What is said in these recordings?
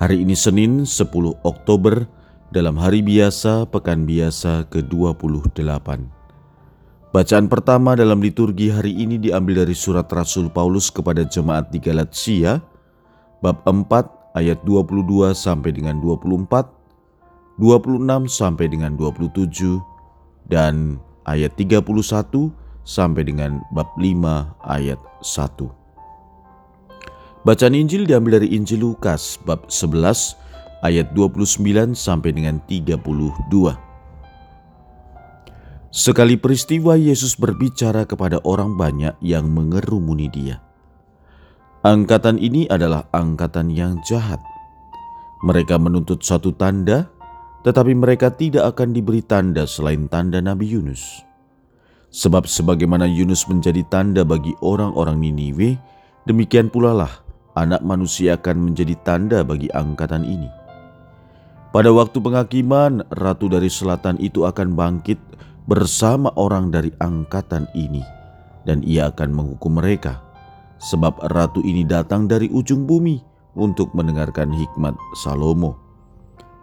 Hari ini Senin 10 Oktober dalam hari biasa pekan biasa ke-28. Bacaan pertama dalam liturgi hari ini diambil dari surat Rasul Paulus kepada jemaat di Galatia bab 4 ayat 22 sampai dengan 24, 26 sampai dengan 27 dan ayat 31 sampai dengan bab 5 ayat 1. Bacaan Injil diambil dari Injil Lukas bab 11 ayat 29 sampai dengan 32. Sekali peristiwa Yesus berbicara kepada orang banyak yang mengerumuni dia. Angkatan ini adalah angkatan yang jahat. Mereka menuntut satu tanda, tetapi mereka tidak akan diberi tanda selain tanda Nabi Yunus. Sebab sebagaimana Yunus menjadi tanda bagi orang-orang Niniwe, demikian pula lah anak manusia akan menjadi tanda bagi angkatan ini. Pada waktu penghakiman, ratu dari selatan itu akan bangkit bersama orang dari angkatan ini, dan ia akan menghukum mereka, sebab ratu ini datang dari ujung bumi untuk mendengarkan hikmat Salomo.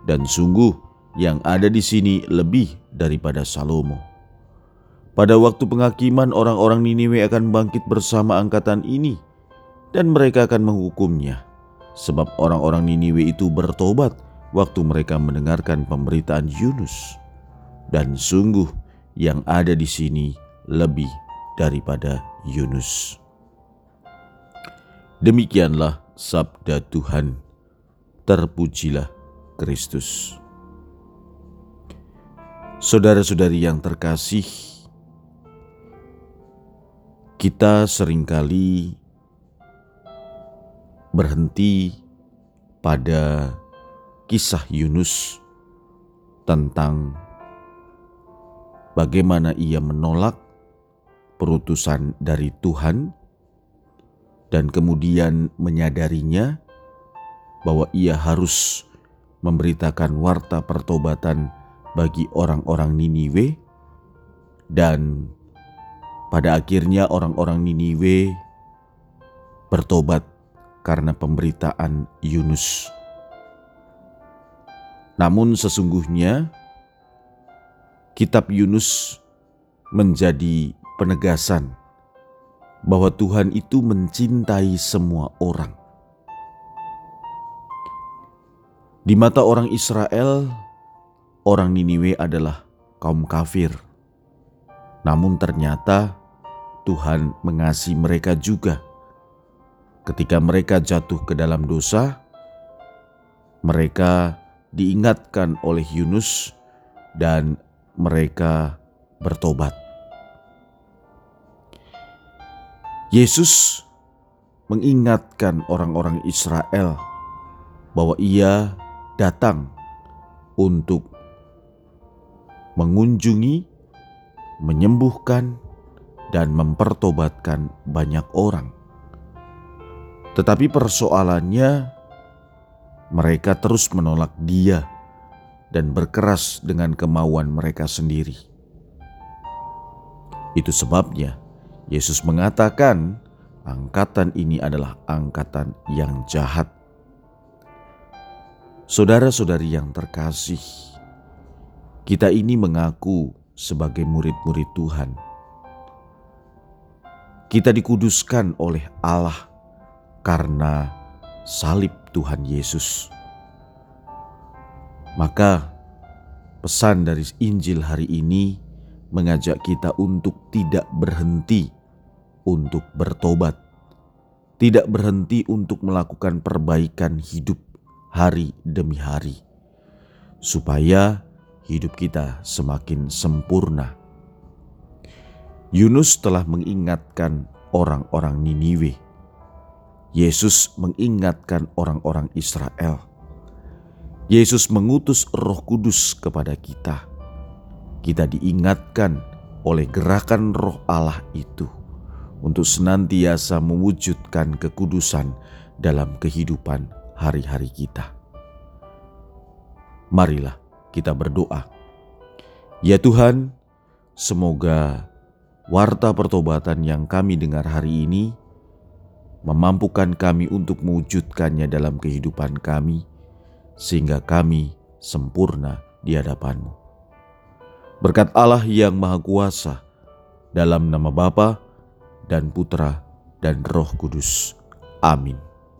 Dan sungguh, yang ada di sini lebih daripada Salomo. Pada waktu penghakiman, orang-orang Niniwe akan bangkit bersama angkatan ini dan mereka akan menghukumnya. Sebab orang-orang Niniwe itu bertobat waktu mereka mendengarkan pemberitaan Yunus. Dan sungguh yang ada di sini lebih daripada Yunus. Demikianlah sabda Tuhan. Terpujilah Kristus. Saudara-saudari yang terkasih, kita sering kali berhenti pada kisah Yunus tentang bagaimana ia menolak perutusan dari Tuhan dan kemudian menyadarinya bahwa ia harus memberitakan warta pertobatan bagi orang-orang Niniwe dan pada akhirnya orang-orang Niniwe bertobat karena pemberitaan Yunus. Namun sesungguhnya kitab Yunus menjadi penegasan bahwa Tuhan itu mencintai semua orang. Di mata orang Israel, orang Niniwe adalah kaum kafir. Namun ternyata Tuhan mengasihi mereka juga Ketika mereka jatuh ke dalam dosa, mereka diingatkan oleh Yunus dan mereka bertobat. Yesus mengingatkan orang-orang Israel bahwa Ia datang untuk mengunjungi, menyembuhkan, dan mempertobatkan banyak orang. Tetapi persoalannya, mereka terus menolak Dia dan berkeras dengan kemauan mereka sendiri. Itu sebabnya Yesus mengatakan, "Angkatan ini adalah angkatan yang jahat." Saudara-saudari yang terkasih, kita ini mengaku sebagai murid-murid Tuhan. Kita dikuduskan oleh Allah karena salib Tuhan Yesus. Maka pesan dari Injil hari ini mengajak kita untuk tidak berhenti untuk bertobat, tidak berhenti untuk melakukan perbaikan hidup hari demi hari, supaya hidup kita semakin sempurna. Yunus telah mengingatkan orang-orang Niniwe Yesus mengingatkan orang-orang Israel. Yesus mengutus Roh Kudus kepada kita. Kita diingatkan oleh gerakan Roh Allah itu untuk senantiasa mewujudkan kekudusan dalam kehidupan hari-hari kita. Marilah kita berdoa. Ya Tuhan, semoga warta pertobatan yang kami dengar hari ini memampukan kami untuk mewujudkannya dalam kehidupan kami sehingga kami sempurna di hadapanmu. Berkat Allah yang Maha Kuasa, dalam nama Bapa dan Putra dan Roh Kudus. Amin.